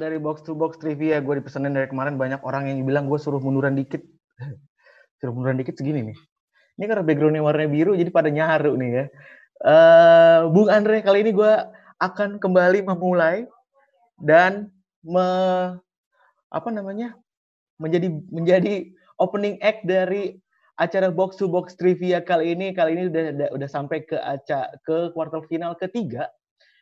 Dari Box to Box Trivia. Gue dipesanin dari kemarin banyak orang yang bilang gue suruh munduran dikit. suruh munduran dikit segini nih. Ini karena backgroundnya warna biru jadi pada nyaru nih ya. Eh, Bung Andre kali ini gue akan kembali memulai dan me, apa namanya menjadi menjadi opening act dari acara box to box trivia kali ini kali ini udah udah, sampai ke acara ke kuartal final ketiga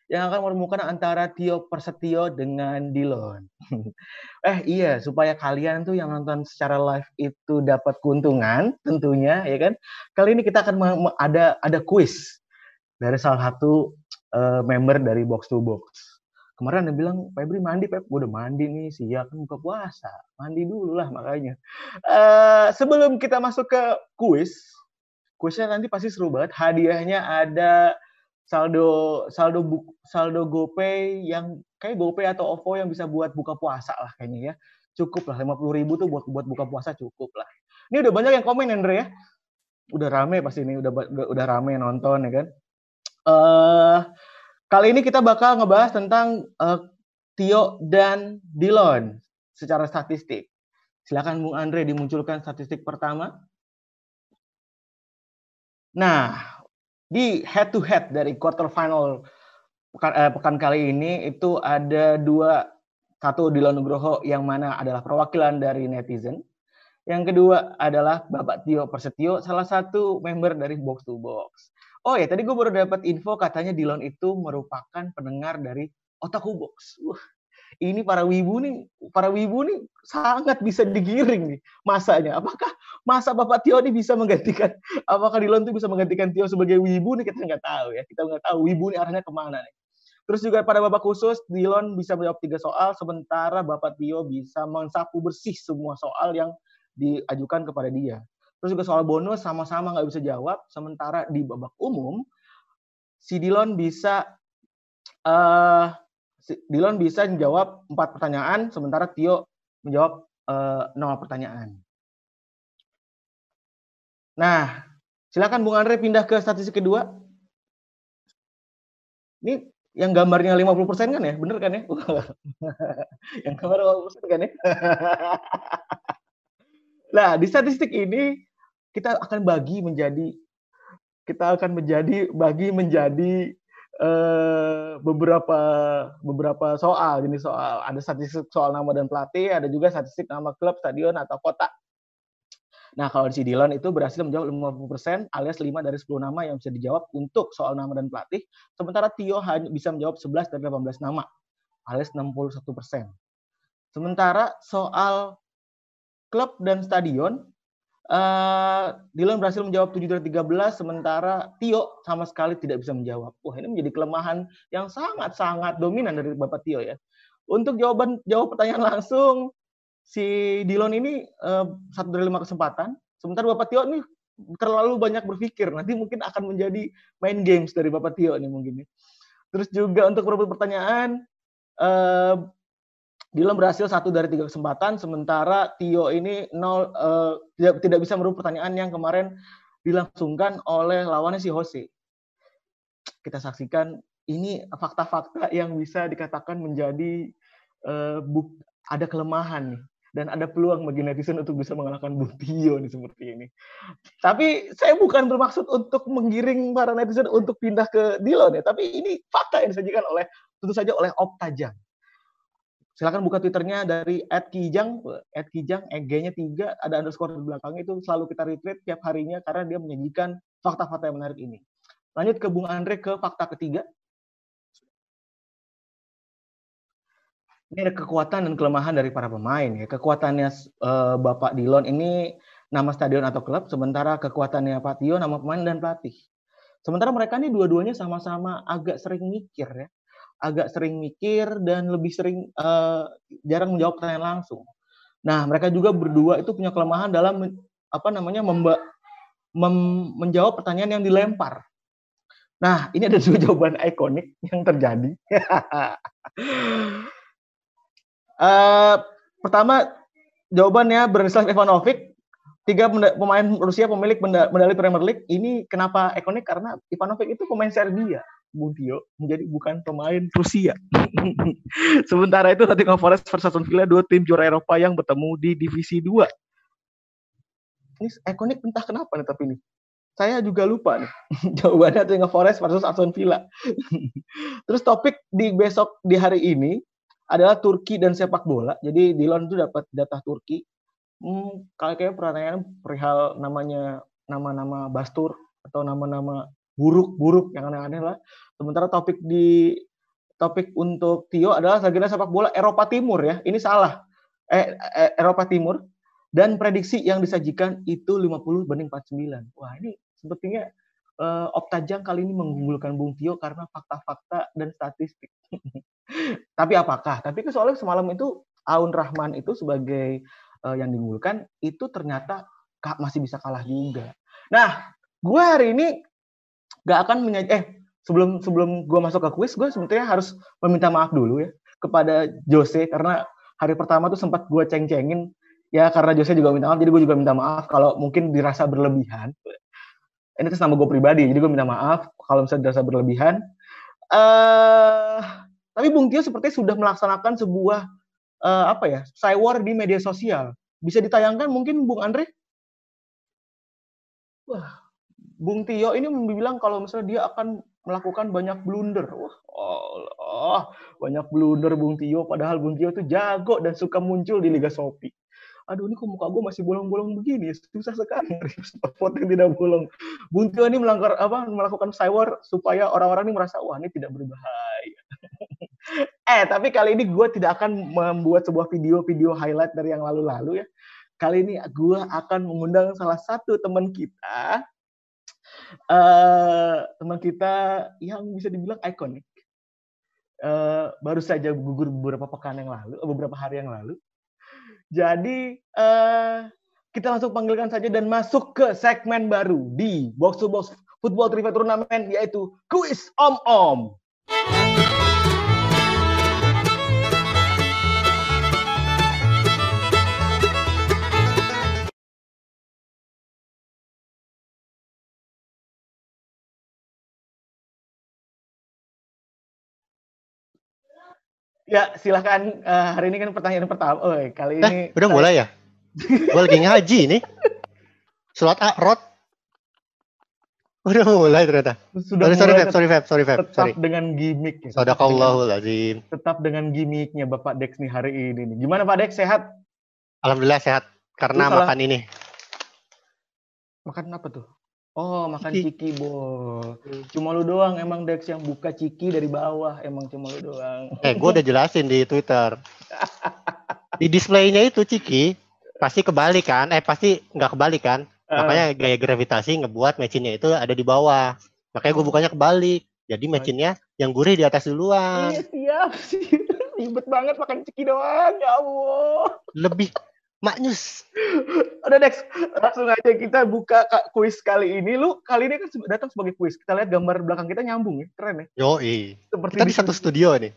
yang akan menemukan antara Tio Persetio dengan Dilon. eh iya, supaya kalian tuh yang nonton secara live itu dapat keuntungan tentunya ya kan. Kali ini kita akan ada ada quiz dari salah satu eh, member dari Box to Box. Kemarin ada bilang, Febri mandi, Pep. Gue udah mandi nih, siap kan buka puasa. Mandi dulu lah makanya. Eh, sebelum kita masuk ke quiz, quiznya nanti pasti seru banget. Hadiahnya ada saldo saldo bu, saldo GoPay yang kayak GoPay atau OVO yang bisa buat buka puasa lah kayaknya ya. Cukup lah 50 ribu tuh buat buat buka puasa cukup lah. Ini udah banyak yang komen Andre ya. Udah rame pasti ini udah udah, rame nonton ya kan. Eh kali ini kita bakal ngebahas tentang eh, Tio dan Dilon secara statistik. Silakan Bung Andre dimunculkan statistik pertama. Nah, di head to head dari quarter final pekan, eh, pekan kali ini itu ada dua satu Dilon Nugroho yang mana adalah perwakilan dari netizen. Yang kedua adalah Bapak Tio Persetio salah satu member dari Box to Box. Oh ya tadi gue baru dapat info katanya Dilon itu merupakan pendengar dari Otaku Box. Wah, ini para wibu nih para wibu nih sangat bisa digiring nih masanya. Apakah masa Bapak Tio ini bisa menggantikan apakah Dilon itu bisa menggantikan Tio sebagai wibu nih? Kita nggak tahu ya kita nggak tahu wibu nih arahnya ke mana nih. Terus juga pada babak khusus Dilon bisa menjawab tiga soal sementara Bapak Tio bisa mensapu bersih semua soal yang diajukan kepada dia. Terus juga soal bonus sama-sama nggak bisa jawab sementara di babak umum si Dilon bisa uh, Dilon bisa menjawab empat pertanyaan sementara Tio menjawab uh, nol pertanyaan Nah, silakan Bung Andre pindah ke statistik kedua. Ini yang gambarnya 50% kan ya? Bener kan ya? yang gambar 50% kan ya? nah, di statistik ini kita akan bagi menjadi kita akan menjadi bagi menjadi uh, beberapa beberapa soal jenis soal. Ada statistik soal nama dan pelatih, ada juga statistik nama klub, stadion atau kota. Nah, kalau di Dilon itu berhasil menjawab 50% alias 5 dari 10 nama yang bisa dijawab untuk soal nama dan pelatih. Sementara Tio hanya bisa menjawab 11 dari 18 nama alias 61%. Sementara soal klub dan stadion, uh, Dilon berhasil menjawab 7 dari 13, sementara Tio sama sekali tidak bisa menjawab. Wah, ini menjadi kelemahan yang sangat-sangat dominan dari Bapak Tio ya. Untuk jawaban jawab pertanyaan langsung, si Dilon ini uh, satu dari lima kesempatan, sementara Bapak Tio ini terlalu banyak berpikir. Nanti mungkin akan menjadi main games dari Bapak Tio nih mungkin. Terus juga untuk beberapa pertanyaan, uh, Dilon berhasil satu dari tiga kesempatan, sementara Tio ini nol uh, tidak tidak bisa merebut pertanyaan yang kemarin dilangsungkan oleh lawannya si Jose. Kita saksikan ini fakta-fakta yang bisa dikatakan menjadi uh, buk, ada kelemahan nih dan ada peluang bagi netizen untuk bisa mengalahkan Butio nih seperti ini. Tapi saya bukan bermaksud untuk menggiring para netizen untuk pindah ke Dilon ya, tapi ini fakta yang disajikan oleh tentu saja oleh Optajang. Silakan buka Twitternya dari @kijang, @kijang, EG-nya tiga, ada underscore di belakangnya itu selalu kita retweet tiap harinya karena dia menyajikan fakta-fakta yang menarik ini. Lanjut ke Bung Andre ke fakta ketiga. ini ada kekuatan dan kelemahan dari para pemain ya. Kekuatannya uh, Bapak Dilon ini nama stadion atau klub, sementara kekuatannya Pak Tio nama pemain dan pelatih. Sementara mereka nih dua-duanya sama-sama agak sering mikir ya, agak sering mikir dan lebih sering uh, jarang menjawab pertanyaan langsung. Nah, mereka juga berdua itu punya kelemahan dalam apa namanya memba, mem, menjawab pertanyaan yang dilempar. Nah, ini ada dua jawaban ikonik yang terjadi. uh, pertama, jawabannya Branislav Ivanovic tiga pemain Rusia pemilik medali Premier League ini kenapa ikonik karena Ivanovic itu pemain Serbia Bung Tio menjadi bukan pemain Rusia sementara itu Nottingham Forest versus Aston Villa dua tim juara Eropa yang bertemu di divisi 2 ini ikonik entah kenapa nih tapi ini? Saya juga lupa nih. Jawabannya Nottingham Forest versus Aston Villa. Terus topik di besok di hari ini adalah Turki dan sepak bola. Jadi Dilon itu dapat data Turki. Hmm, kalau kayak pertanyaan perihal namanya nama-nama bastur atau nama-nama buruk-buruk yang aneh-aneh lah. Sementara topik di topik untuk Tio adalah legenda sepak bola Eropa Timur ya. Ini salah. Eh, eh, Eropa Timur dan prediksi yang disajikan itu 50 banding 49. Wah, ini sepertinya uh, Optajang kali ini mengunggulkan Bung Tio karena fakta-fakta dan statistik. Tapi apakah? Tapi soalnya semalam itu Aun Rahman itu sebagai uh, yang diunggulkan itu ternyata masih bisa kalah juga. Nah, gue hari ini gak akan menyaji eh sebelum sebelum gue masuk ke kuis, gue sebetulnya harus meminta maaf dulu ya kepada Jose karena hari pertama tuh sempat gue ceng-cengin ya karena Jose juga minta maaf, jadi gue juga minta maaf kalau mungkin dirasa berlebihan. Ini atas nama gue pribadi, jadi gue minta maaf kalau misalnya dirasa berlebihan. Uh, tapi Bung Tio sepertinya sudah melaksanakan sebuah uh, apa ya cywar di media sosial. Bisa ditayangkan mungkin Bung Andre? Wah, Bung Tio ini bilang kalau misalnya dia akan melakukan banyak blunder. Wah, Allah, banyak blunder Bung Tio. Padahal Bung Tio itu jago dan suka muncul di Liga Shopee. Aduh, ini kok muka gue masih bolong-bolong begini, susah sekali foto yang tidak bolong. Bung Tio ini melanggar apa? Melakukan cywar supaya orang-orang ini merasa wah ini tidak berbahaya. eh, tapi kali ini gue tidak akan membuat sebuah video-video highlight dari yang lalu-lalu ya. Kali ini gue akan mengundang salah satu teman kita, uh, teman kita yang bisa dibilang ikonik. Uh, baru saja gugur beberapa pekan yang lalu, beberapa hari yang lalu. Jadi uh, kita langsung panggilkan saja dan masuk ke segmen baru di Box to Box Football Trivia Turnamen yaitu Quiz Om Om. Ya, silahkan uh, hari ini kan pertanyaan pertama. Oh, kali nah, ini udah mulai ya? Gue lagi ngaji nih. Surat A'rod. Udah mulai ternyata. Sudah sorry, sorry, Feb, sorry, Feb, sorry, Feb. Tetap sorry. dengan gimmick. Ya. Sadaqallahul azim. Tetap dengan gimmicknya Bapak Dex nih hari ini. Nih. Gimana Pak Dex, sehat? Alhamdulillah sehat. Karena makan ini. Makan apa tuh? Oh, makan ciki, ciki bol. Cuma lu doang emang Dex yang buka ciki dari bawah, emang cuma lu doang. Eh, gue udah jelasin di Twitter. di displaynya itu ciki pasti kebalik kan? Eh, pasti nggak kebalik kan? Uh. Makanya gaya gravitasi ngebuat mesinnya itu ada di bawah. Makanya gue bukanya kebalik. Jadi mesinnya yang gurih di atas duluan. Iya, siap. Ribet banget makan ciki doang, ya Allah. Lebih Maknyus. Udah Dex, langsung aja kita buka kuis kali ini. Lu kali ini kan datang sebagai kuis. Kita lihat gambar belakang kita nyambung ya, keren ya. Yo, Seperti kita di satu studio nih.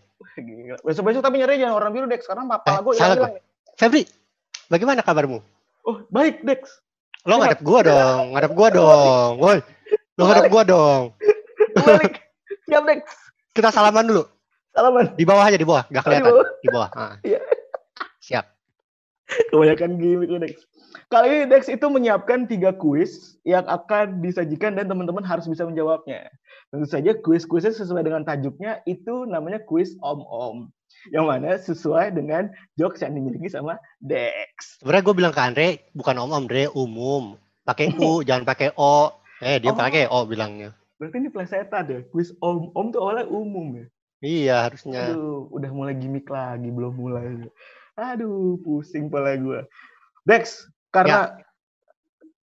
Besok-besok tapi nyari jangan orang biru Dex, karena papa eh, gue yang bilang. Febri, bagaimana kabarmu? Oh, baik Dex. Lo ngadep gua dong, ngadep gua dong. Woi, lo ngadep gua dong. Balik. Siap Dex. Kita salaman dulu. Salaman. Di bawah aja, di bawah. Gak kelihatan. Di bawah. Di bawah. Ah. Iya. Siap. Kebanyakan gimmick Dex. Kali ini Dex itu menyiapkan tiga kuis yang akan disajikan dan teman-teman harus bisa menjawabnya. Tentu saja kuis-kuisnya sesuai dengan tajuknya itu namanya kuis om-om. Yang mana sesuai dengan jokes yang dimiliki sama Dex. Sebenarnya gue bilang ke Andre, bukan om-om, Andre umum. Pakai U, jangan pakai O. Eh, dia oh. pakai O bilangnya. Berarti ini plesetan deh. Kuis om-om tuh awalnya umum ya? Iya, harusnya. Aduh, udah mulai gimmick lagi, belum mulai. Aduh, pusing pala gue. Dex, karena ya.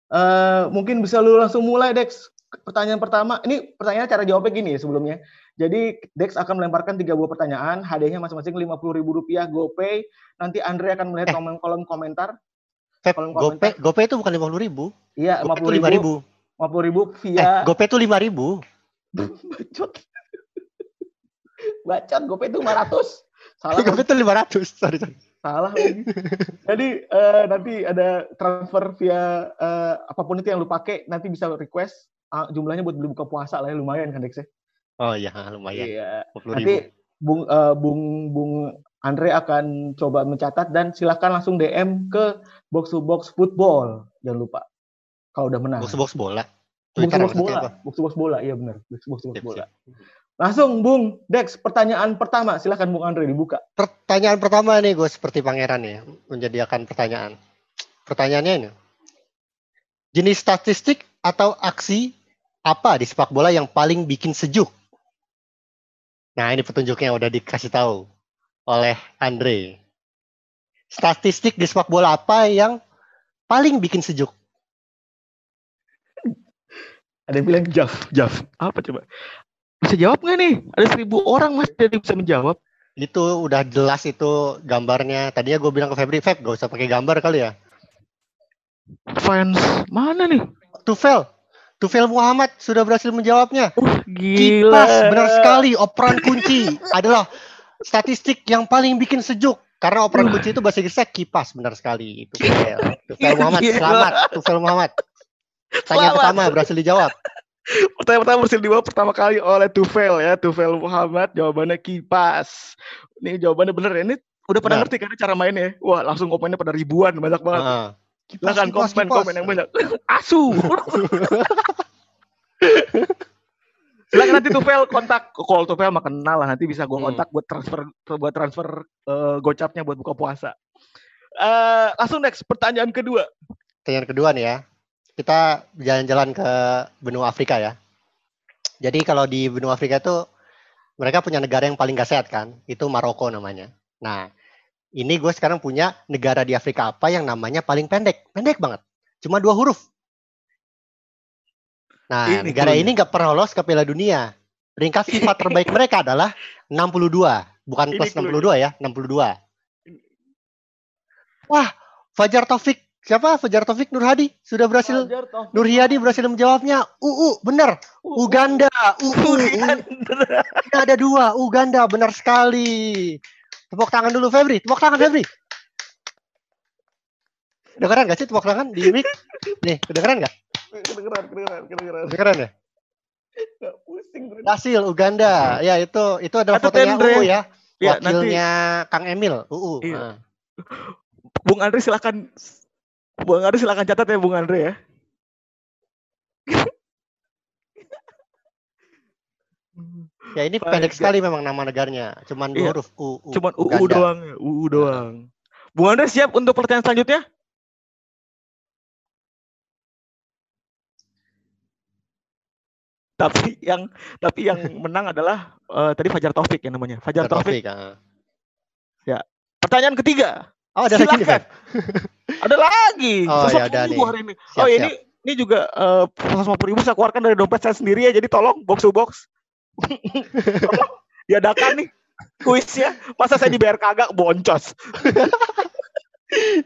uh, mungkin bisa lu langsung mulai, Dex. pertanyaan pertama, ini pertanyaan cara jawabnya gini sebelumnya. Jadi Dex akan melemparkan tiga buah pertanyaan, hadiahnya masing-masing lima puluh ribu rupiah GoPay. Nanti Andre akan melihat Eh. kolom, kolom komentar. Feb, Kolom GoPay, komentar. GoPay itu bukan lima puluh ribu. Iya, lima puluh ribu, ribu. lima puluh ribu Eh, via GoPay itu lima ribu. bacot. Bacot, GoPay itu lima ratus. Salah, GoPay itu lima ratus. Sorry, sorry. Salah lagi. Jadi eh, nanti ada transfer via eh, apa pun itu yang lu pakai, nanti bisa request. Ah, jumlahnya buat beli buka puasa lah ya, lumayan kan Dex ya? Oh iya, lumayan. Iya. 50 ribu. Nanti Bung eh, Bung Bung Andre akan coba mencatat dan silahkan langsung DM ke box to box football. Jangan lupa. Kalau udah menang. Box box bola. Box to box bola. Box to box bola, iya benar. Box to box bola. Langsung Bung Dex, pertanyaan pertama silahkan Bung Andre dibuka. Pertanyaan pertama nih gue seperti pangeran ya, menyediakan pertanyaan. Pertanyaannya ini. Jenis statistik atau aksi apa di sepak bola yang paling bikin sejuk? Nah, ini petunjuknya udah dikasih tahu oleh Andre. Statistik di sepak bola apa yang paling bikin sejuk? Ada yang bilang Jaf, Jaf. Apa coba? Bisa jawab nggak nih? Ada seribu orang mas jadi bisa menjawab. Itu udah jelas itu gambarnya. Tadinya gue bilang ke Febri, Feb, gak usah pakai gambar kali ya. Fans mana nih? Tufel, Tufel Muhammad sudah berhasil menjawabnya. Uh, gila. Kipas benar sekali operan kunci adalah statistik yang paling bikin sejuk karena operan kunci itu bahasa Inggrisnya kipas benar sekali itu Tufel. Tufel Muhammad selamat Tufel Muhammad. Tanya Selamat. pertama berhasil dijawab. Pertanyaan pertama berhasil dijawab pertama kali oleh Tufel ya, Tufel Muhammad. Jawabannya kipas. Ini jawabannya bener ya. Ini udah pada Benar. ngerti kan cara mainnya? Wah, langsung komennya pada ribuan, banyak banget. Heeh. Silakan kipas, komen kipas. komen yang banyak. Asu. Silakan nanti Tufel kontak call Tufel mah kenal lah nanti bisa gua Hmm. kontak buat transfer buat transfer eh, gocapnya buat buka puasa. Eh langsung next pertanyaan kedua. Pertanyaan kedua nih ya. Kita jalan-jalan ke benua Afrika ya. Jadi kalau di benua Afrika itu mereka punya negara yang paling gak sehat kan? Itu Maroko namanya. Nah, ini gue sekarang punya negara di Afrika apa yang namanya paling pendek. Pendek banget. Cuma dua huruf. Nah, Ini negara ini nggak pernah lolos ke Piala Dunia. Peringkat FIFA terbaik mereka adalah 62. Bukan Ini plus clue-nya. 62 ya, 62. Wah, Fajar Taufik. Siapa? Fajar Taufik Nur Hadi sudah berhasil Fajar Taufik. Nur Hiyadi berhasil menjawabnya. UU, benar. Uganda. UU. Uganda. Ini ada dua. Uganda, benar sekali. Tepuk tangan dulu Febri. Tepuk tangan Febri. Kedengeran gak sih tepuk tangan di mic? Nih, kedengeran gak? Kedengeran, kedengeran, kedengeran. Kedengeran ya? Pusing. Berhasil Uganda. Ya, itu itu adalah Satu fotonya tendre. UU ya. Ya, nanti Wakilnya Kang Emil, UU. Iya. Nah. Bung Andre silakan Bung Andre silakan catat ya Bung Andre ya. Ya, ini Baik, pendek ya. sekali memang nama negaranya. Cuman dua Iya. huruf UU. Cuman UU Uganda. doang ya, UU doang. Bung Andre siap untuk pertanyaan selanjutnya? Tapi yang tapi yang menang adalah eh, tadi Fajar Taufik yang namanya. Fajar Taufik. Taufik. ah. Pertanyaan ketiga. Oh, ada lagi nih. Ada lagi. Oh, ya 150 udah ribu nih. hari ini. Siap, oh, siap. ini ini juga eh 150 ribu saya keluarkan dari dompet saya sendiri ya. Jadi tolong box to box. tolong diadakan nih kuisnya. Masa saya dibayar kagak boncos.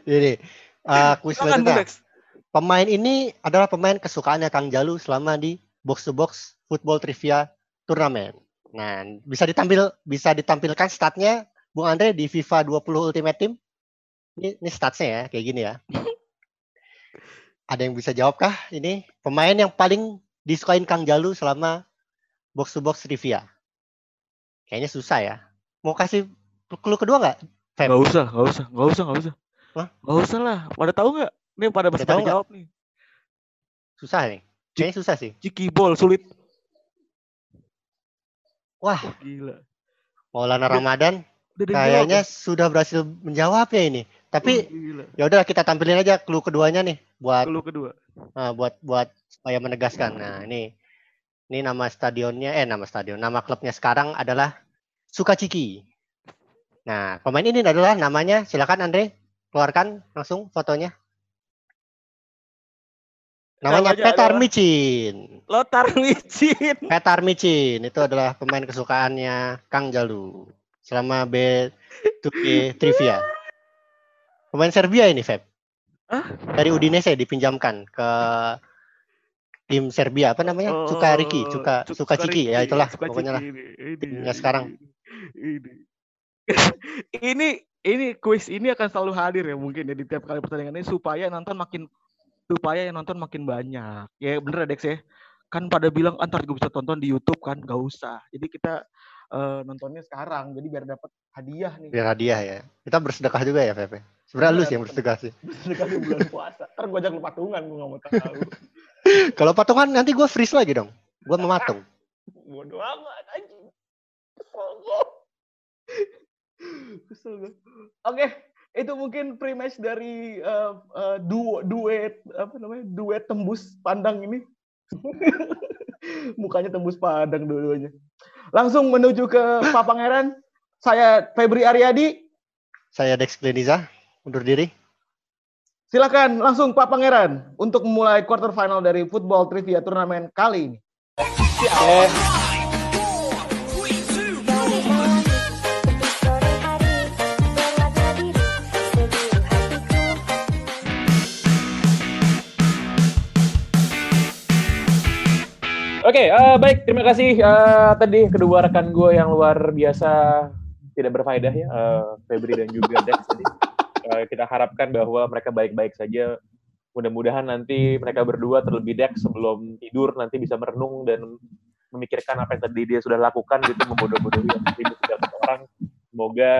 Ini uh, kuis Silakan Bung selanjutnya. Pemain ini adalah pemain kesukaannya Kang Jalu selama di box to box football trivia turnamen. Nah, bisa ditampil bisa ditampilkan statnya Bung Andre di FIFA 20 Ultimate Team. Ini, ini statsnya ya, kayak gini ya. Ada yang bisa jawab kah ini pemain yang paling disukain Kang Jalu selama box to box trivia? Kayaknya susah ya. Mau kasih clue kedua nggak? Gak usah, gak usah, gak usah, gak usah. Hah? Gak usah lah. Pada tahu nggak? Ini pada nggak? jawab nih. Susah nih. Kayaknya susah sih. Ciki bol sulit. Wah, Oh, gila. Maulana Udah- Ramadan Udah Kayaknya jawab sudah berhasil menjawabnya ini. Tapi ya udah kita tampilin aja clue keduanya nih buat Clue kedua. eh, buat buat supaya menegaskan. Nah, ini ini nama stadionnya eh nama stadion, nama klubnya sekarang adalah Sukaciki. Nah, pemain ini adalah namanya silakan Andre keluarkan langsung fotonya. Namanya Namanya Petar adalah- Micin. Lothar Micin. Petar Micin itu adalah pemain kesukaannya Kang Jalu selama B2K Trivia. Pemain Serbia ini, Feb. Hah? Dari Udinese dipinjamkan ke tim Serbia apa namanya? Cuka Riki, Oh, Cuka Cuk- Suka Ciki ya itulah Suka pokoknya lah. Timnya sekarang. Ini. ini ini kuis ini akan selalu hadir ya mungkin ya di tiap kali pertandingan ini supaya nonton makin supaya yang nonton makin banyak. Ya bener ya Dex ya. Kan pada bilang antar gue bisa tonton di YouTube kan, gak usah. Jadi kita eh, nontonnya sekarang, jadi biar dapat hadiah nih. Biar hadiah ya. Kita bersedekah juga ya, Feb. Sebenarnya lu sih yang bersedekah sih. Sedekah di bulan puasa. Ntar gue ajak lu patungan, gue gak mau tahu. Kalau patungan nanti gue freeze lagi dong. Gue mematung. Bodoh amat anjing. Kesel gue. Kesel gue. Oke, itu mungkin pre-match dari eh, eh, duo duet apa namanya? Duet tembus pandang ini. Mukanya tembus pandang dua-duanya. Langsung menuju ke Pak Pangeran. Saya Febri Aryadi. Saya Dex Gleniza, undur diri. Silakan langsung Pak Pangeran untuk memulai quarter final dari football trivia turnamen kali ini. Oke, eh, baik. Terima kasih eh, tadi kedua rekan gue yang luar biasa tidak berfaedah ya, eh, Febri dan juga Dex tadi. Eh, kita harapkan bahwa mereka baik-baik saja. Mudah-mudahan nanti mereka berdua terlebih Dex sebelum tidur nanti bisa merenung dan memikirkan apa yang tadi dia sudah lakukan gitu membodoh-bodohi orang. Semoga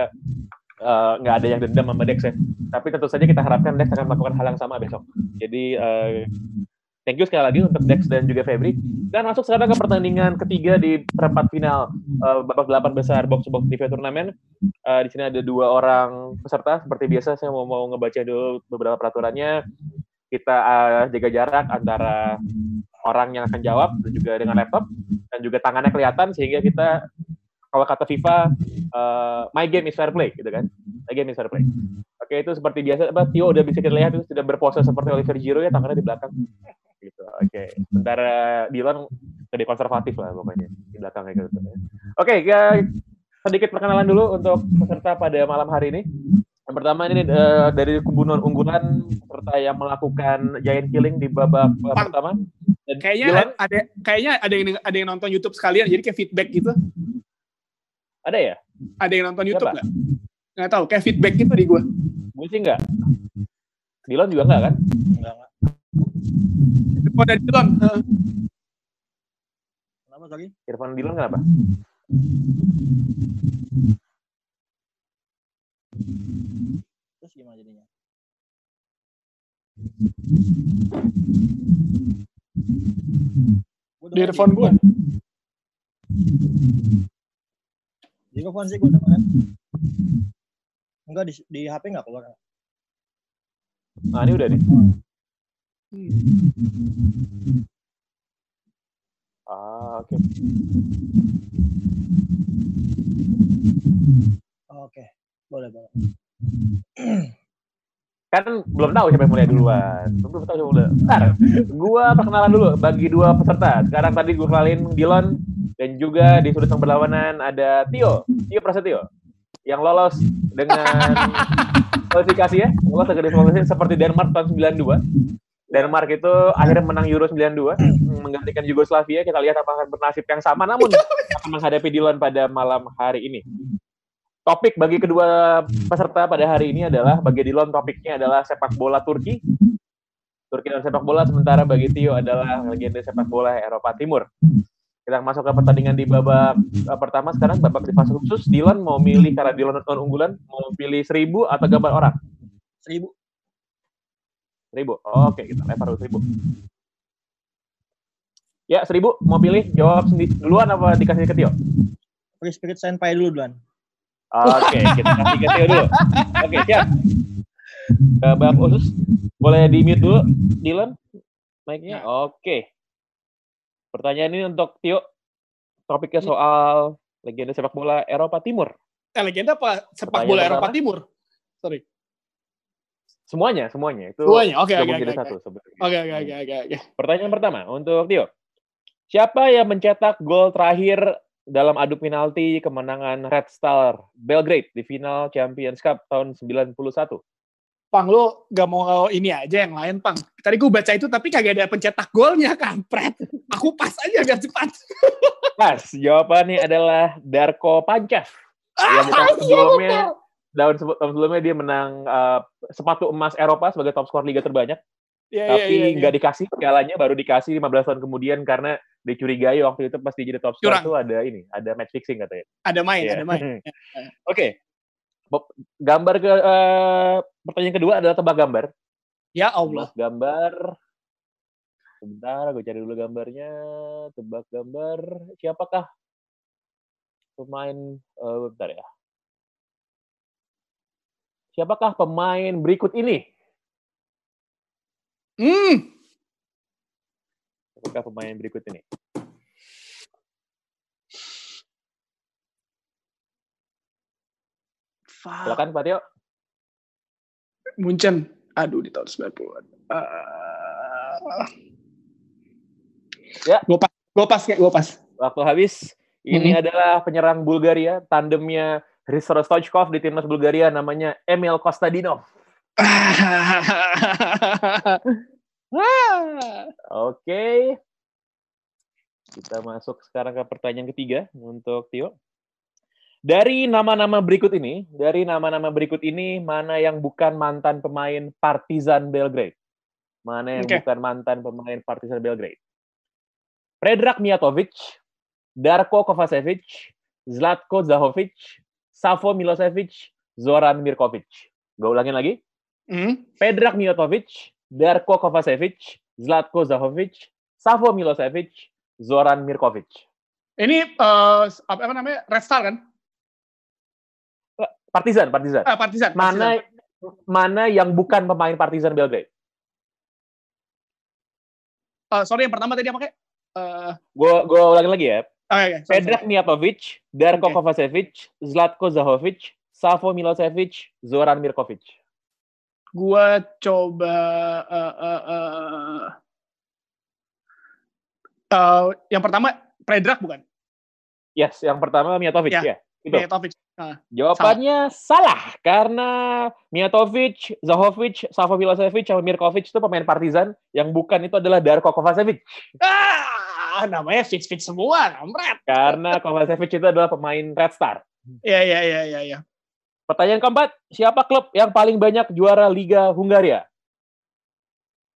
eh, nggak ada yang dendam sama Dex ya. Tapi tentu saja kita harapkan Dex akan melakukan hal yang sama besok. Jadi eh, thank you sekali lagi untuk Dex dan juga Febri. Dan masuk sekarang ke pertandingan ketiga di perempat final eh, babak delapan besar box box TV turnamen. Eh, di sini ada dua orang peserta. Seperti biasa saya mau mau ngebaca dulu beberapa peraturannya. Kita eh, jaga jarak antara orang yang akan jawab dan juga dengan laptop dan juga tangannya kelihatan sehingga kita kalau kata FIFA eh, my game is fair play gitu kan. My game is fair play. Oke itu seperti biasa. Apa Tio udah bisa kita lihat itu sudah berpose seperti Oliver Giroud ya tangannya di belakang gitu. Oke. Sementara Dylan lebih konservatif lah pokoknya di belakangnya gitu. Oke, guys. Sedikit perkenalan dulu untuk peserta pada malam hari ini. Yang pertama ini eh, dari kubu non unggulan peserta yang melakukan giant killing di babak eh, pertama. Dan Kayaknya Dylan, ada kayaknya ada yang ada yang nonton YouTube sekalian jadi kayak feedback gitu. ada ya? Ada yang nonton YouTube Siapa? nggak? Nggak tahu, kayak feedback gitu di gua. Gue sih enggak. Dylan juga enggak kan? Oh, dari Dylan. Heeh. Kenapa tadi? Irfan Dylan kenapa? Terus gimana jadinya? Di earphone gua. Di earphone sih gue dengerin. Enggak di, di HP enggak keluar. Nah, ini udah nih. Ah, oke. Oke. Boleh, boleh. kan belum tahu siapa yang mulai duluan. Belum tahu siapa mulai. Bentar, gua perkenalan dulu bagi dua peserta. Sekarang tadi gue kenalin Dilon dan juga di sudut yang berlawanan ada Tio, Tio Prasetyo yang lolos dengan kualifikasi ya, lolos dengan kualifikasi seperti Denmark tahun 92. Denmark itu akhirnya menang Euro 92 menggantikan Yugoslavia. Kita lihat apakah bernasib yang sama namun akan menghadapi Dilon pada malam hari ini. Topik bagi kedua peserta pada hari ini adalah bagi Dilon topiknya adalah sepak bola Turki. Turki dan sepak bola sementara bagi Tio adalah legenda sepak bola Eropa Timur. Kita masuk ke pertandingan di babak eh, pertama sekarang babak di fase khusus. Dilon mau milih karena Dilon non unggulan mau pilih seribu atau gambar orang? Seribu. Seribu. Oke, kita lempar dulu seribu. Ya, seribu. Mau pilih? Jawab sendiri duluan apa dikasih ke Tio? Free Spirit Senpai dulu duluan. Oke, kita kasih ke Tio dulu. Oke, siap. Ke babak khusus. Boleh di mute dulu, Dylan? Mic-nya? Oke. Pertanyaan ini untuk Tio. Topiknya soal legenda sepak bola Eropa Timur. Eh, legenda apa sepak Pertanyaan bola pertama. Eropa Timur? Sorry. Semuanya, semuanya. Itu Semuanya, oke. Oke, oke, oke, oke, oke. Pertanyaan pertama untuk Tio. Siapa yang mencetak gol terakhir dalam adu penalti kemenangan Red Star Belgrade di final Champions Cup tahun 91? Pang, lu gak mau ini aja yang lain, Pang. Tadi gue baca itu tapi kagak ada pencetak golnya, kampret. Aku pas aja biar cepat. Pas, jawabannya adalah Darko Pancev. Ah, Yang tahun iya, sebelumnya, betul. tahun, sebe- tahun sebelumnya dia menang uh, sepatu emas Eropa sebagai top skor liga terbanyak. Iya, iya, tapi iya, iya. nggak dikasih pialanya baru dikasih 15 tahun kemudian karena dicurigai waktu itu pas dia jadi top Curang. tuh ada ini, ada match fixing katanya. Ada main, Iya. ada main. Oke. Bob, Gambar ke eh, pertanyaan kedua adalah tebak gambar. Ya Allah. Tebak gambar. Sebentar, gue cari dulu gambarnya. Tebak gambar. Siapakah pemain? eh bentar ya. Siapakah pemain berikut ini? Hmm. Siapakah pemain berikut ini? Fuck. Silakan Pak Tio. Munchen. Aduh, di tahun 90-an. Uh, Ya. Gue pas, gue pas, gue pas. Waktu habis. Ini Mhm. adalah penyerang Bulgaria, tandemnya Hristo Stoichkov di timnas Bulgaria namanya Emil Kostadinov. Oke. Kita masuk sekarang ke pertanyaan ketiga untuk Tio. Dari nama-nama berikut ini, dari nama-nama berikut ini, mana yang bukan mantan pemain Partizan Belgrade? Mana yang Oke. bukan mantan pemain Partizan Belgrade? Predrag Mijatovic, Darko Kovacevic, Zlatko Zahovic, Savo Milosevic, Zoran Mirkovic. Gue ulangin lagi. Hmm. Predrag Mijatovic, Darko Kovacevic, Zlatko Zahovic, Savo Milosevic, Zoran Mirkovic. Ini eh, apa, apa namanya? Red Star kan? Partizan, Partizan. Ah, Partizan. Mana mana yang bukan pemain Partizan Belgrade? Eh, sorry, yang pertama tadi apa kayak? Eh, Gue gue ulangin lagi ya. oh, iya, iya, sorry, Predrag Mijatovic, Darko Oke. Kovacevic, Zlatko Zahovic, Savo Milosevic, Zoran Mirkovic. Gua coba eh, eh, eh, eh, yang pertama Predrag bukan? Yes, yang pertama Mijatovic Ya. ya. Itu. Mijatovic. Jawabannya salah. karena Mijatovic, Zahovic, Savo Milosevic, sama Mirkovic itu pemain Partizan, yang bukan itu adalah Darko Kovacevic. Ah, namanya fix fix semua, kampret. Karena Kovacevic itu adalah pemain Red Star. Iya, iya, iya, iya, iya. Pertanyaan keempat, siapa klub yang paling banyak juara Liga Hungaria?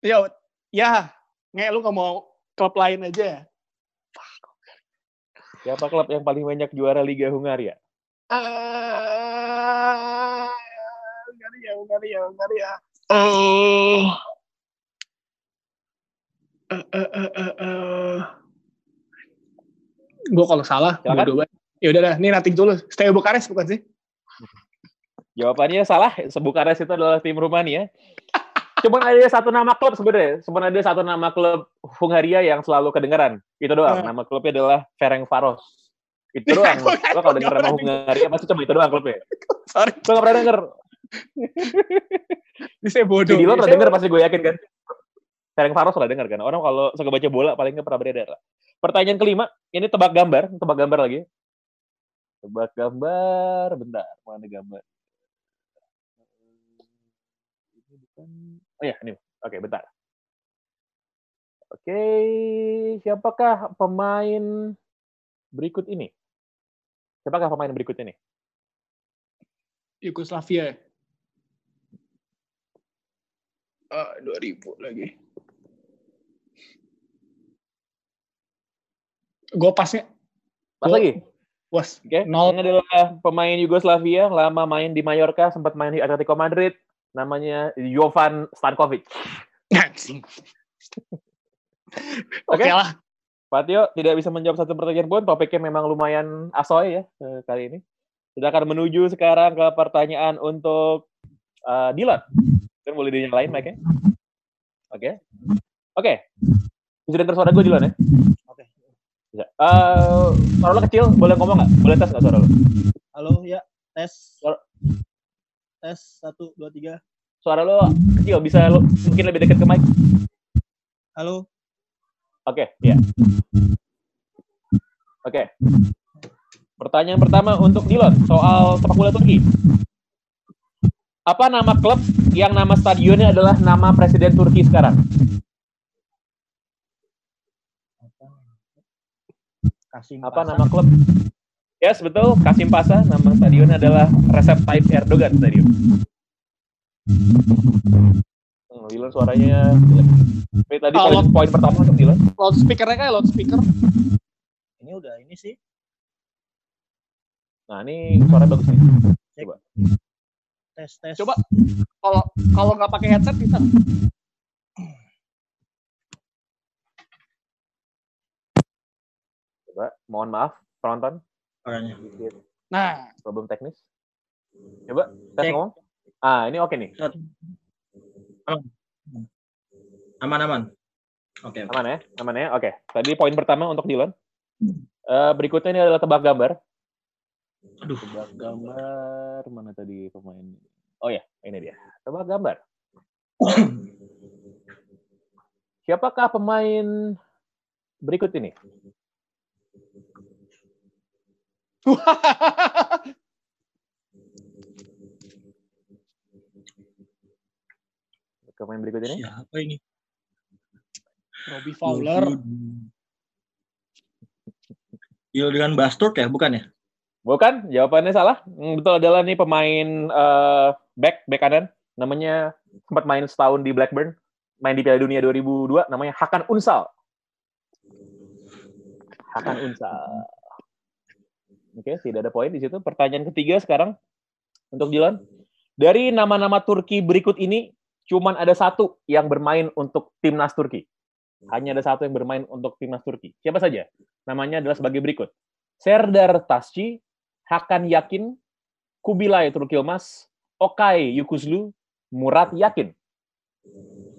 Ya, ya, nge lu nggak mau klub lain aja ya? Siapa klub yang paling banyak juara Liga Hungaria? Ah, Hungaria, Hungaria, Hungaria. Oh. Eh, eh, eh, eh, eh. Gue kalau salah, banget. Ya udah dah, ini nating dulu. Stay Bukares bukan sih? Jawabannya salah. Bukares itu adalah tim Rumania. Cuman ada satu nama klub sebenarnya. Cuman ada satu nama klub Hungaria yang selalu kedengeran. Itu doang. Eh. Nama klubnya adalah Ferencvaros. Itu doang. Lo kalau denger nama Hungaria pasti cuma itu doang klubnya. Sorry, Lo gak pernah denger. ini saya bodoh. Jadi lo pernah denger pasti gue yakin kan. Ferencvaros pernah denger kan. Orang kalau suka baca bola paling nggak pernah beredar lah. Pertanyaan kelima. Ini tebak gambar. Tebak gambar lagi. Tebak gambar. Bentar. Mana gambar? Ini bukan. Oh ya, ini. Oke, bentar. Oke, siapakah pemain berikut ini? Siapakah pemain berikut ini? Yugoslavia. Ah, 2000 lagi. Gue pasnya Pas Gua- lagi. was Oke, Nol. ini adalah pemain Yugoslavia, lama main di Mallorca, sempat main di Atletico Madrid, namanya Jovan Stankovic. anjing. Oke Oke. lah. Pak Tio tidak bisa menjawab satu pertanyaan pun, topiknya memang lumayan asoy ya eh, kali ini. Kita akan menuju sekarang ke pertanyaan untuk eh, Dylan. Kan boleh dinyalain mic-nya? Oke. Oke. Bisa dengar suara gue Dylan ya? Oke. Bisa. Eh, suara lo kecil, boleh ngomong nggak? Boleh tes nggak suara lo? Halo, ya. Tes. Suara- Tes, satu, dua, tiga. suara lo kecil, bisa lo mungkin lebih dekat ke mic. Halo. Oke, ya. Oke. Pertanyaan pertama untuk Dilon soal sepak bola Turki. Apa nama klub yang nama stadionnya adalah nama presiden Turki sekarang? Apa nama klub? Yes, betul. Kasim Pasha. Nama stadionnya adalah Recep Tayyip Erdogan Stadium. Hmm, Dilon suaranya jelek. Ini tadi poin, Kalau- poin pertama untuk Dilon. Loudspeaker-nya kayak loudspeaker. Ini udah ini sih. Nah, ini suara bagus nih. Tes tes. Coba. Kalau kalau nggak pakai headset bisa. Coba, mohon maaf, penonton. Sedikit Nah, problem teknis. Coba, tes ngomong. Ah, ini oke nih. Aman aman. Oke. Aman ya? Aman ya? Oke. Tadi poin pertama untuk Dylan. Eh, berikutnya ini adalah tebak gambar. Aduh. Tebak gambar mana tadi pemain? Oh ya, ini dia. Tebak gambar. Siapakah pemain berikut ini? Pemain berikut ini? Siapa ini? Robbie Fowler. Julian Bastard ya, bukan ya? Bukan, jawabannya salah. Hmm, Betul adalah nih pemain eh, back back kanan. Namanya sempat main setahun di Blackburn, main di Piala Dunia 2002. Namanya Hakan Unsal. Hakan Unsal. Oke, tidak ada poin di situ. Pertanyaan ketiga sekarang untuk Dilan. Dari nama-nama Turki berikut ini, cuman ada satu yang bermain untuk timnas Turki. Hanya ada satu yang bermain untuk timnas Turki. Siapa saja? Namanya adalah sebagai berikut. Serdar Tasci, Hakan Yakin, Kubilay Turkilmas, Okay Yukuzlu, Murat Yakin.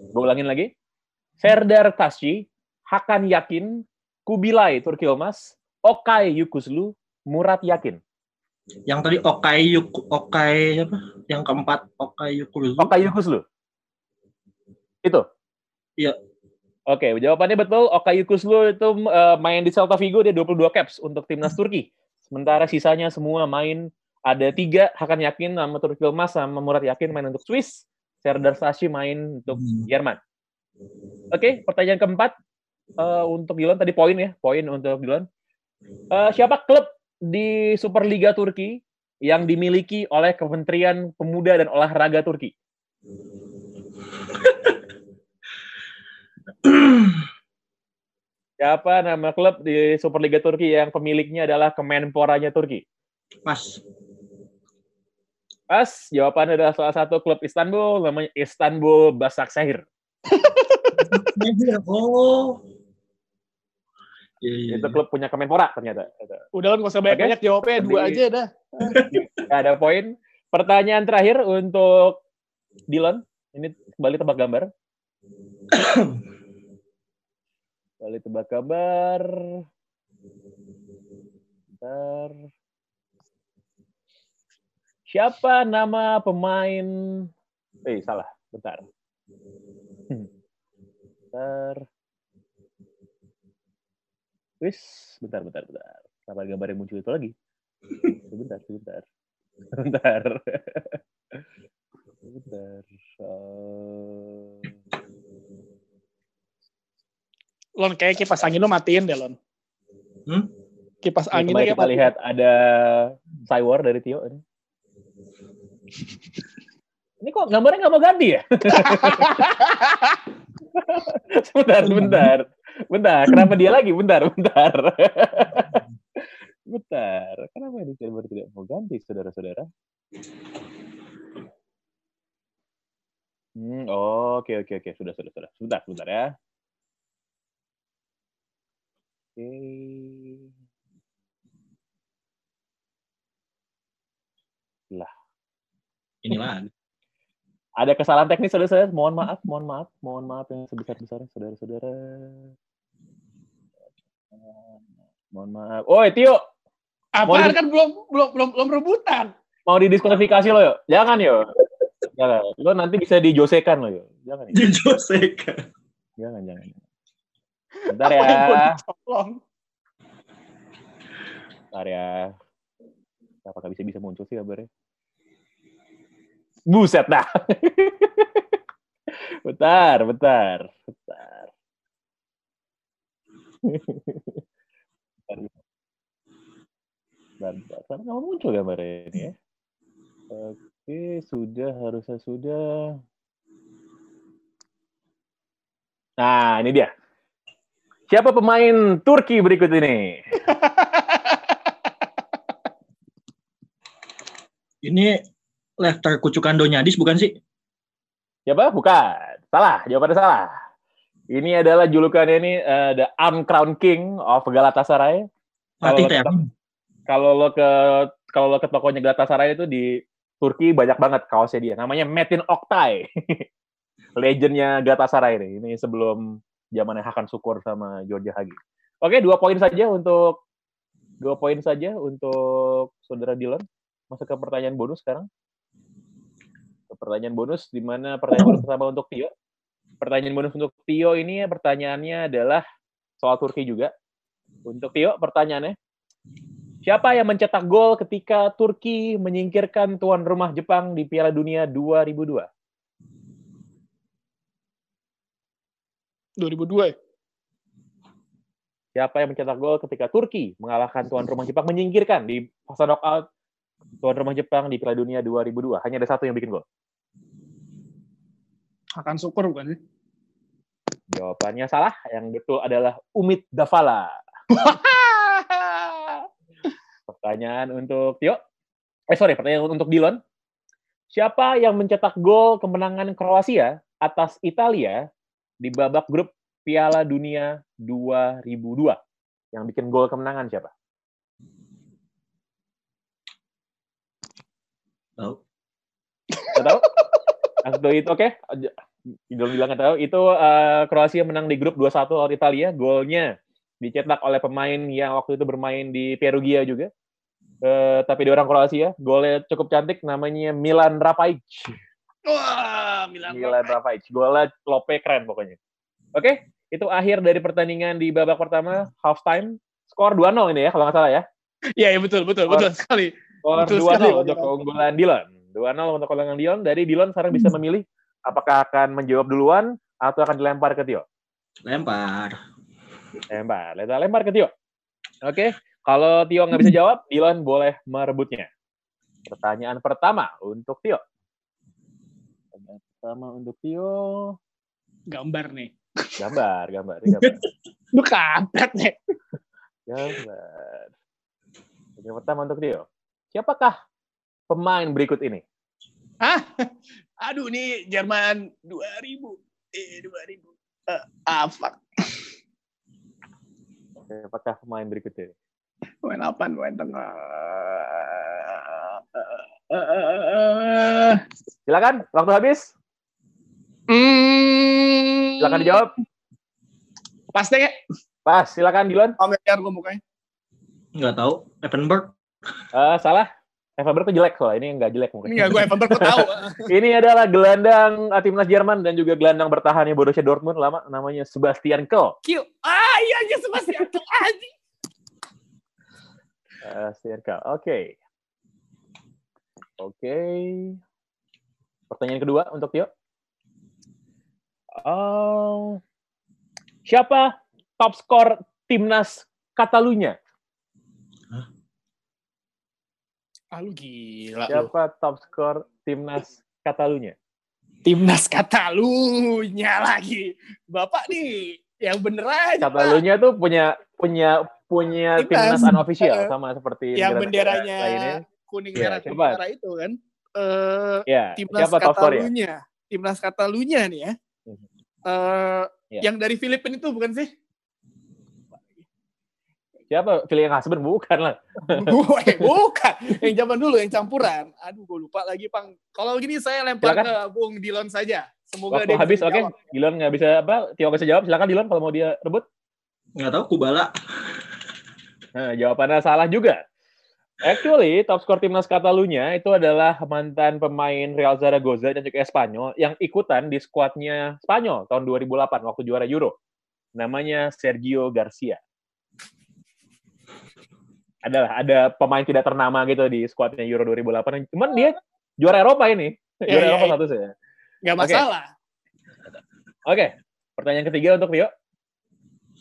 Gue ulangin lagi. Serdar Tasci, Hakan Yakin, Kubilay Turkilmas, Okay Yukuzlu, Murat Yakin. Yang tadi Okai Yuk Okai apa? Yang keempat Okai Yukuru. Okay Yukuzlu. Itu? Iya. Oke, jawabannya betul. Okay Yukuzlu itu eh, main di Celta Vigo, dia 22 caps untuk timnas Turki. Sementara sisanya semua main ada tiga Hakan Yakin sama Turkilmas sama Murat Yakin main untuk Swiss. Serdar Sashi main untuk Hmm. Jerman. Oke, pertanyaan keempat eh, untuk Dilan tadi poin ya, poin untuk Dilan. Eh, siapa klub di Superliga Turki yang dimiliki oleh Kementerian Pemuda dan Olahraga Turki? Siapa nama klub di Superliga Turki yang pemiliknya adalah Kemenporanya Turki? Mas. Pas, jawabannya adalah salah satu klub Istanbul, namanya Istanbul Basaksehir. Oh. Iya, iya. Itu klub punya Kemenpora ternyata. Udah nggak usah banyak-banyak jawabnya dua Jadi- aja dah. Nggak ada poin. Pertanyaan terakhir untuk Dylan. Ini kembali tebak gambar. kembali tebak gambar. Bentar. Siapa nama pemain? Eh, salah. Bentar. Hmm. Bentar. Wis, bentar, bentar, bentar. Kenapa gambar yang muncul itu lagi? Sebentar, sebentar. Sebentar. Sebentar. Eh, Lon kayak kipas angin lo matiin deh Lon. Hmm? Kipas kayak kita lihat ada Cywar dari Tio. Ini. Ini kok gambarnya nggak mau ganti ya? sebentar, sebentar. Bentar, kenapa dia lagi? Bentar, bentar. bentar, kenapa ini server tidak mau ganti, saudara-saudara? Hmm, oke, oke, oke. Sudah, sudah, sudah. Sebentar, sebentar ya. Oke. Ini lagi. Ada kesalahan teknis, saudara-saudara. Mohon maaf, mohon maaf, mohon maaf yang sebesar-besarnya, saudara-saudara. Mohon maaf. Oi, Tio, Apaan di- kan belum belum belum belum rebutan. mau didiskualifikasi lo, yuk? Jangan, yuk. Jangan. Lo nanti bisa dijosekan lo, yo. Jangan. Di Joseka. Jangan, jangan. Bentar ya. Apa? Bentar ya. Apakah bisa bisa muncul sih kabarnya? Buset dah. bentar, bentar, bentar. Bentar. Karena nggak muncul gambarnya ini ya. Oke, sudah, harusnya sudah. Nah, ini dia. Siapa pemain Turki berikut ini? Ini Lefter Kucukan Donyadis bukan sih? Siapa? Bukan. Salah, jawabannya salah. Ini adalah julukannya ini eh, The Crown King of Galatasaray. Terim. Kalau lo ke kalau lo ke tokonya Galatasaray itu di Turki banyak banget kaosnya dia. Namanya Metin Oktay. Legendnya Galatasaray ini. Ini sebelum zamannya Hakan Sukur sama Georgia Hagi. Oke, dua poin saja untuk dua poin saja untuk saudara Dylan. Masuk ke pertanyaan bonus sekarang. Ke pertanyaan bonus di mana pertanyaan bonus pertama untuk Tio. Pertanyaan bonus untuk Tio ini pertanyaannya adalah soal Turki juga. Untuk Tio pertanyaannya, siapa yang mencetak gol ketika Turki menyingkirkan tuan rumah Jepang di Piala Dunia 2002? 2002 ya? Siapa yang mencetak gol ketika Turki mengalahkan tuan rumah Jepang menyingkirkan di fase knockout tuan rumah Jepang di Piala Dunia 2002? Hanya ada satu yang bikin gol. Akan syukur bukan sih? Jawabannya salah. Yang betul adalah Umit Davala. Pertanyaan untuk Tio. Eh sorry, pertanyaan untuk Dilon. Siapa yang mencetak gol kemenangan Kroasia atas Italia di babak grup Piala Dunia 2002? Yang bikin gol kemenangan siapa? Tahu. Nggak Langsung itu oke. Dilon bilang nggak tahu. Itu eh, Kroasia menang di grup 2-1 lawan Italia. Golnya dicetak oleh pemain yang waktu itu bermain di Perugia juga. Eh, tapi dia orang Kroasia. Golnya cukup cantik. Namanya Milan Rapajic. Wah, Milan. Milan Rapajic. Golnya lope keren pokoknya. Oke, itu akhir dari pertandingan di babak pertama half time. Skor 2-0 ini ya kalau nggak salah ya. Iya, iya betul, betul, Oh. betul sekali. Skor Betul 2-0 sekali, untuk keunggulan Dylan. 2-0 untuk keunggulan Dylan. Dari Dylan sekarang bisa memilih apakah akan menjawab duluan atau akan dilempar ke Tio. Lempar. Lempar, lempar, lempar ke Tio. Oke, kalau Tio nggak bisa jawab, Dylan boleh merebutnya. Pertanyaan pertama untuk Tio. Pertanyaan pertama untuk Tio. Gambar nih. Gambar, gambar, ini gambar. Lu kampret nih. Gambar. Pertanyaan pertama untuk Tio. Siapakah pemain berikut ini? Hah? Aduh, nih Jerman 2000. Eh, 2000. Eh, ah, fuck. Siapakah pemain berikut ini? Main apa? Main tengah. Eh, eh, eh, eh. Silakan, waktu habis. Hmm. Silakan dijawab. Pas deh, ya. Pas, silakan Dylan. Familiar gue mukanya. Nggak tahu. Evanberg. Eh, salah. Evanberg tuh jelek soalnya, ini nggak jelek mungkin. Ini nggak gue Evanberg gue tahu. Ini adalah gelandang uh, timnas Jerman dan juga gelandang bertahannya Borussia Dortmund lama namanya Sebastian. Kill. Ah, iya, iya, Sebastian Kehl. Anjing. Sebastian. Oke. Oke. Pertanyaan kedua untuk Tio. Oh, siapa top skor timnas Catalunya? Ah, lu gila. lu. Siapa top skor timnas Catalunya? Timnas Katalunya lagi. Bapak nih, yang bener aja. Pak. Catalunya tuh punya punya punya Timnas. timnas unofficial Eh, sama seperti yang benderanya lainnya. kuning Iya, merah coba. merah itu kan. Eh Ya, timnas siapa? Katalunya. Timnas Katalunya nih ya. Mhm. Eh Iya. yang dari Filipina itu bukan sih? Siapa? Pilih yang husband bukan lah. Gue bukan. Yang zaman dulu yang campuran. Aduh, gue lupa lagi, Pang. Kalau gini saya lempar Silakan. ke Bung Dilon saja. Semoga Waktu dia habis, oke. jawab. Dilon nggak bisa apa? Tio bisa jawab. Silakan Dilon kalau mau dia rebut. Nggak tahu. Kubala. Nah, jawabannya salah juga. Actually, top skor timnas Katalunya itu adalah mantan pemain Real Zaragoza dan juga Espanyol yang ikutan di skuadnya Spanyol tahun 2008 waktu juara Euro. Namanya Sergio Garcia. Adalah ada pemain tidak ternama gitu di skuadnya Euro 2008. Cuman dia juara Eropa ini. Iya, Juara iya, Eropa iya. satu saya. Nggak Oke. masalah. Oke, pertanyaan ketiga untuk Tio.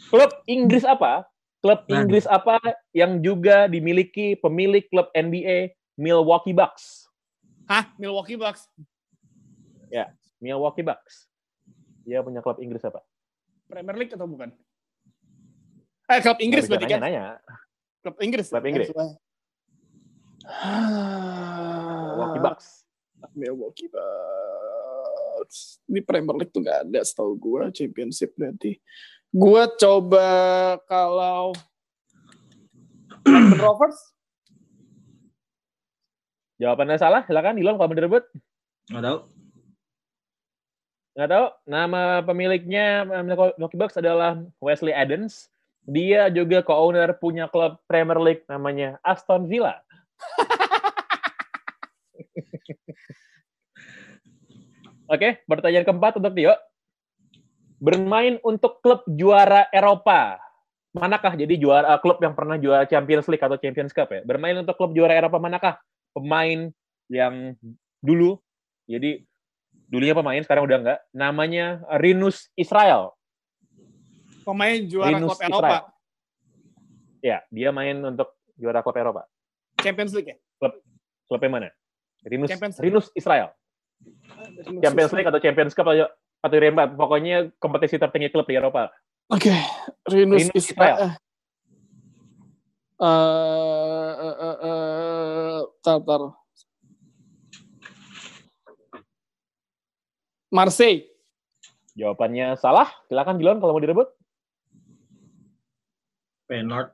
Klub Inggris apa? Klub Nah. Inggris apa yang juga dimiliki pemilik klub NBA Milwaukee Bucks? Hah? Milwaukee Bucks. Milwaukee Bucks. Dia punya klub Inggris apa? Premier League atau bukan? Eh, klub Inggris berarti kan? nanya-nanya. Klub Inggris. Klub Inggris. Milwaukee Bucks. Milwaukee Bucks. Ini Premier League tuh nggak ada setahu gue championship berarti. Gue coba kalau Rovers. Jawabannya salah, silakan Dilon kalau mau direbut. Nggak tahu. Nggak tahu, nama pemiliknya eh, Milwaukee Bucks adalah Wesley Adams. Dia juga co-owner punya klub Premier League namanya Aston Villa. Oke, pertanyaan keempat untuk Tio. Bermain untuk klub juara Eropa. Manakah jadi juara eh, klub yang pernah juara Champions League atau Champions Cup ya? Bermain untuk klub juara Eropa manakah? Pemain yang dulu jadi dulunya pemain sekarang udah enggak. Namanya Rinus Israel. Pemain juara Rinus klub Eropa. Israel. Ya, dia main untuk juara klub Eropa. Champions League ya? Klubnya mana? Rinus Champions League. Rinus Israel. Champions League atau Champions Cup atau atau Eropa. Pokoknya kompetisi tertinggi klub di Eropa. Oke, Rinus, Rinus Israel. Eh, eh, eh, eh, tar, tar. Marseille. Jawabannya salah. Silakan Gilon kalau mau direbut. Feyenoord.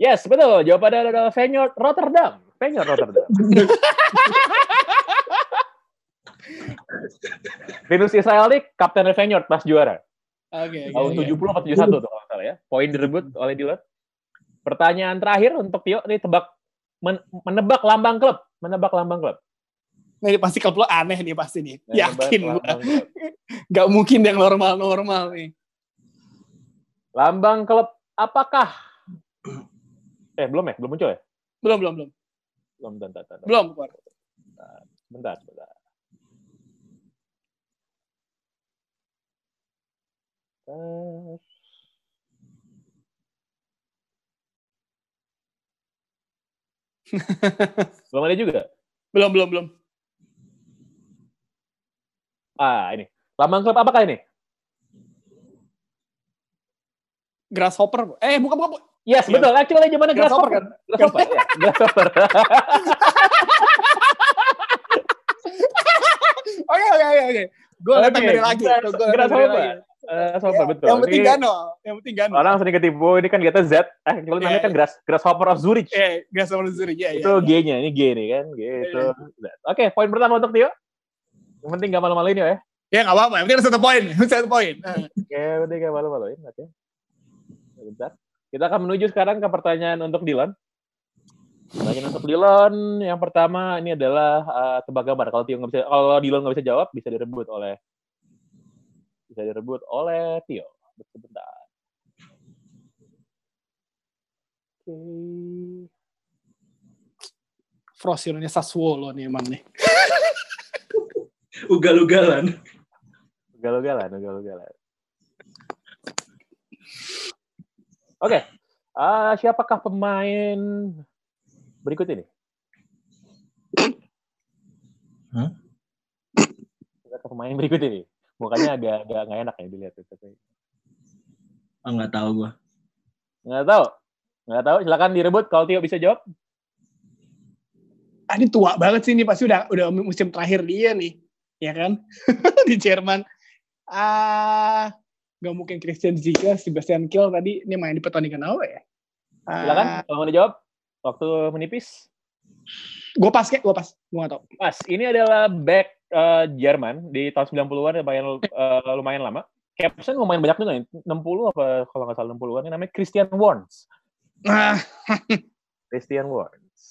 Yes, betul. Jawabannya adalah Feyenoord Rotterdam. Feyenoord Rotterdam. Rinus Israel nih kapten Feyenoord pas juara. Oke, Tahun oke, oke. 70 atau 71 tuh kalau salah ya. Poin direbut oleh Dylan. Pertanyaan terakhir untuk Tio nih tebak men- menebak lambang klub, menebak lambang klub. Nah, ini pasti klub lo aneh nih pasti nih. Menebak Yakin klub. Gak mungkin yang normal-normal nih. Lambang klub apakah? Eh belum ya, belum muncul ya? Belum, belum, belum. Belum, bentar, bentar, bentar. Belum, keluar. bentar, bentar. Eh, Belum ada juga. Belum, belum, belum. Ah, ini. Lambang klub apakah ini? Grasshopper. Eh, bukan, bukan. bukan. Yes, Iya. betul. Actually gimana Grasshopper Grasshopper? kan? Grasshopper, ya. Grasshopper. Oke, oke, oke, oke. Gue datang dari lagi. Grasshopper. Grasshopper, betul. Yang penting Gano. Yang penting Gano. Orang sering ketipu, ini kan kita Z. Eh, kalau namanya Iya, kan Grass, Grasshopper of Zurich. Eh, Grasshopper Zurich. Ya, ya. itu G-nya, ini G nih kan, gitu. Oke, poin pertama untuk Tio. Yang penting gak malu-maluin ya. Ya, nggak apa-apa. Yang penting ada satu poin. Satu poin. Eh. Oke, penting gak malu-maluin. Oke. Bentar. Kita akan menuju sekarang ke pertanyaan untuk Dylan. Pertanyaan untuk Dylan yang pertama ini adalah eh, tebak gambar. Kalau Tio nggak bisa, kalau Dylan nggak bisa jawab, bisa direbut oleh bisa direbut oleh Tio. Sebentar. Oke. Frosinone Sassuolo nih emang nih. Ugal-ugalan. Ugal-ugalan, ugal-ugalan. Oke, Ah, siapakah pemain berikut ini? Hah? Siapakah pemain berikut ini? Mukanya agak agak nggak enak ya dilihat. Tapi Ah, nggak tahu gua. nggak tahu, nggak tahu. Silakan direbut kalau Tio bisa jawab. Ah, ini tua banget sih ini pasti udah udah musim terakhir dia nih, ya kan? di Jerman. Ah, nggak mungkin Christian Ziga, Sebastian Kiel tadi ini main di pertandingan apa ya? Silakan kalau mau dijawab. Waktu menipis. Gue pas kayak gue pas, gue nggak tahu. Mas, ini adalah back Jerman di tahun 90-an lumayan eh, lumayan lama. Capson lumayan banyak juga nih, 60 apa kalau nggak salah 60-an, ini namanya Christian Warnes. Ah, Christian Woods.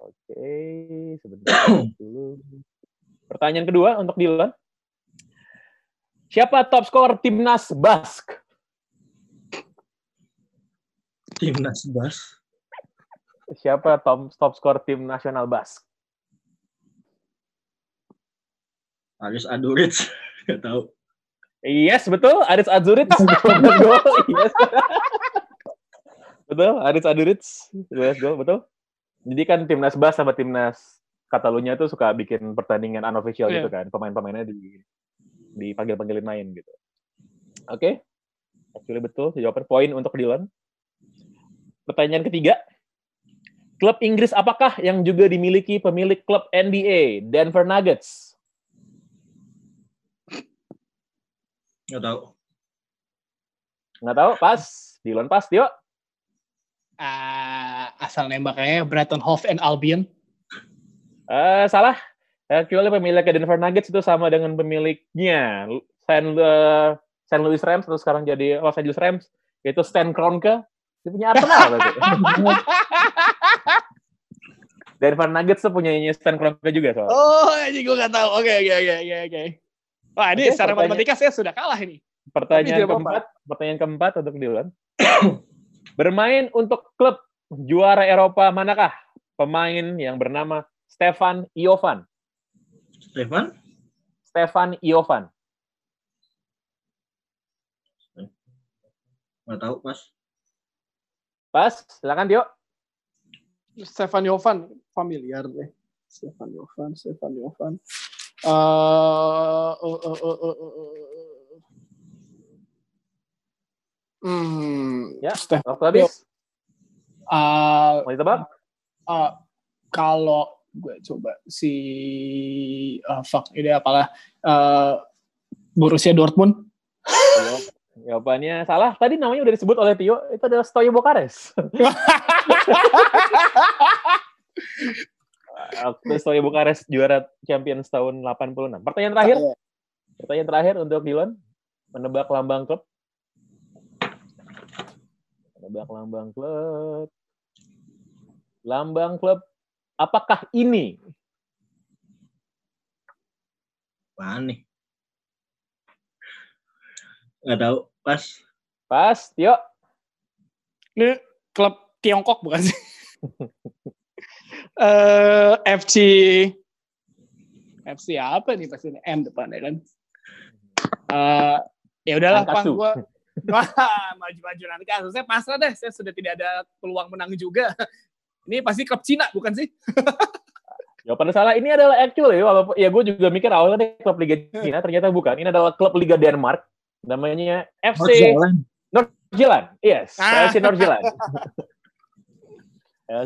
Oke, sebentar dulu. Pertanyaan kedua untuk Dylan. Siapa top skor timnas Bask? Timnas Bas. Siapa top top skor tim nasional Bask? Aris Aduric. Gak tahu. Yes, betul. Aris Azurit. 12 gol. Yes. betul, Aris. 12 gol, betul. Jadi kan timnas Bas sama timnas Katalunya tuh suka bikin pertandingan unofficial Iya. gitu kan. Pemain-pemainnya di dipanggil-panggilin main gitu. Oke. Actually betul. Jawaban poin untuk Dylan. Pertanyaan ketiga. Klub Inggris apakah yang juga dimiliki pemilik klub NBA, Denver Nuggets? Gak tahu. Nggak tahu, pas. Dylan pas, yuk. Ah, asal nembaknya Brighton Hove and Albion. Eh, salah. Actually pemilik Denver Nuggets itu sama dengan pemiliknya San, eh, San Louis Rams atau sekarang jadi Los Angeles Rams yaitu Stan Kroenke. Dia punya Arsenal. Denver Nuggets tuh punyanya Stan Kroenke juga soalnya. Oh, ini gue gak tahu. Oke, oke, oke, oke, oke. Wah, ini Oke, secara matematika saya sudah kalah ini. Pertanyaan keempat, pertanyaan keempat untuk Dylan. Bermain untuk klub juara Eropa manakah pemain yang bernama Stefan Jovan? Stefan? Stefan Jovan. Gak tahu pas. Pas, silakan Tio. Stefan Jovan, familiar deh. Stefan Jovan, Stefan Jovan. Eh, eh, eh, eh, eh, eh, eh. Hmm, Ya, Stefan. Waktu habis. Eh, Mau ditebak? eh, kalau gue coba si ah, fuck ini apalah eh Borussia Dortmund. Jawabannya salah. Tadi namanya udah disebut oleh Tio. Itu adalah Stoya Bukares. Waktu Stoya Bukares juara Champions tahun 86. Pertanyaan terakhir. Pertanyaan terakhir untuk Dylan. Menebak lambang klub. Menebak lambang klub. Lambang klub. Apakah ini? Apaan nih? Gak tahu. Pas. Pas, Tio. Ini klub Tiongkok bukan sih? Eh FC FC apa nih pasti M depannya kan? Eh ya udahlah Pak, gua Wah, maju-maju nanti kasusnya pasrah deh. Saya sudah tidak ada peluang menang juga. Ini pasti klub Cina bukan sih? Jawabannya salah. Ini adalah actually, walaupun ya gue juga mikir awalnya nih klub Liga Cina, ternyata bukan. Ini adalah klub Liga Denmark. Namanya FC North Zealand. Yes, Ah. FC North Zealand.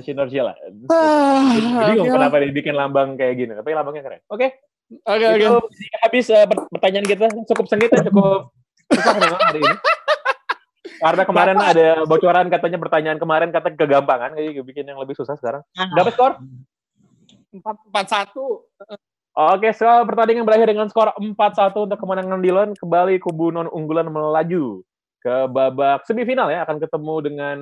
FC North Zealand. Ah, Jadi oke lah. kenapa dibikin lambang kayak gini? Tapi lambangnya keren. Oke, Oke, oke. itu habis eh, per- pertanyaan kita. Cukup sengit ya, cukup susah hari ini. Karena kemarin ada bocoran katanya pertanyaan kemarin kata kegampangan, kayak bikin yang lebih susah sekarang. Dapat skor? Empat empat satu. Oke, skor pertandingan berakhir dengan skor 4-1 untuk kemenangan Dylan. Kembali kubu non unggulan melaju ke babak semifinal ya, akan ketemu dengan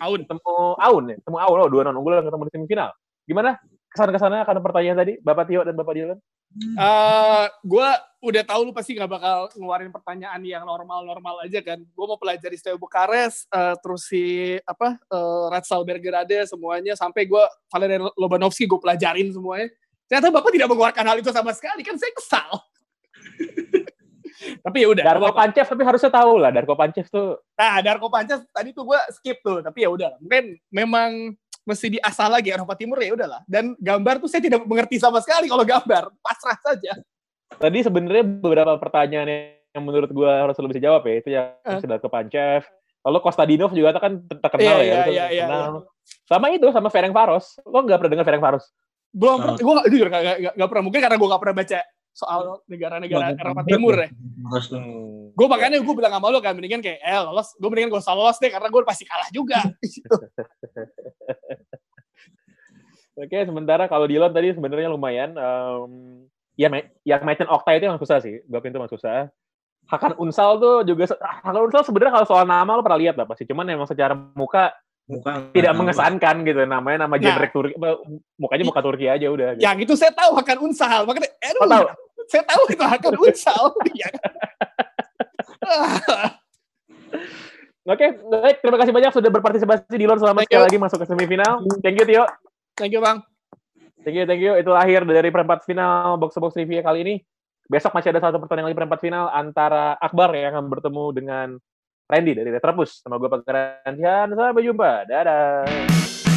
Aun. ketemu Aun ya, ketemu Aun, oh, dua non unggulan ketemu di semifinal. Gimana kesan-kesannya karena pertanyaan tadi, Bapak Tio dan Bapak Dylan? Eh, gue udah tahu lu pasti gak bakal ngeluarin pertanyaan yang normal-normal aja kan. Gue mau pelajari Steaua Bukares, eh, terus si apa uh, Ratsal Belgrade semuanya sampai gue Valerian Lobanovski gue pelajarin semuanya. Ternyata bapak tidak mengeluarkan hal itu sama sekali kan saya kesal. Tapi ya udah. Darko. Pancev tapi harusnya tahu lah, Darko Pancev tuh Nah, Darko Pancas tadi tuh gue skip tuh, tapi ya udah. Mungkin memang mesti diasah lagi Eropa Timur ya udahlah. Dan gambar tuh saya tidak mengerti sama sekali kalau gambar, pasrah saja. tadi sebenarnya beberapa pertanyaan yang menurut gua harus lu bisa jawab ya, itu yang Eh. sudah ke Pancev. Lalu Kostadinov juga kan ter- terkenal Iya, ya, iya, itu iya, terkenal. Sama itu, sama Ferenc Varos. Lo nggak pernah dengar Ferenc Varos? belum Oh. pernah gue jujur gak, gak, gak pernah mungkin karena gue gak pernah baca soal negara-negara Eropa Timur ya. Hmm. gue makanya gue bilang sama lo kan mendingan kayak eh lolos gue mendingan gue usah lolos deh karena gue pasti kalah juga Oke, sementara kalau Dylan tadi sebenarnya lumayan. em, ya, ma- yang Maiten Okta itu yang susah sih. Bab itu yang susah. Hakan Unsal tuh juga, Hakan Unsal sebenarnya kalau soal nama lo pernah lihat lah pasti. Cuman emang secara muka Muka tidak mengesankan gitu namanya nama Nah. genrek Turki apa, mukanya muka Turki aja udah gitu. Yang itu saya tahu Hakan Unsal. Makanya, aduh, Oh, tahu? saya tahu itu Hakan Unsal. Ya? Oke, baik. Terima kasih banyak sudah berpartisipasi di luar selama Thank sekali you. lagi masuk ke semifinal. Thank you, Tio. Thank you, Bang. Thank you, thank you. Itu akhir dari perempat final box to box review kali ini. Besok masih ada satu pertandingan lagi perempat final antara Akbar yang akan bertemu dengan Randy dari Retropus. Sama gue Pak Garantian. Sampai jumpa. Dadah.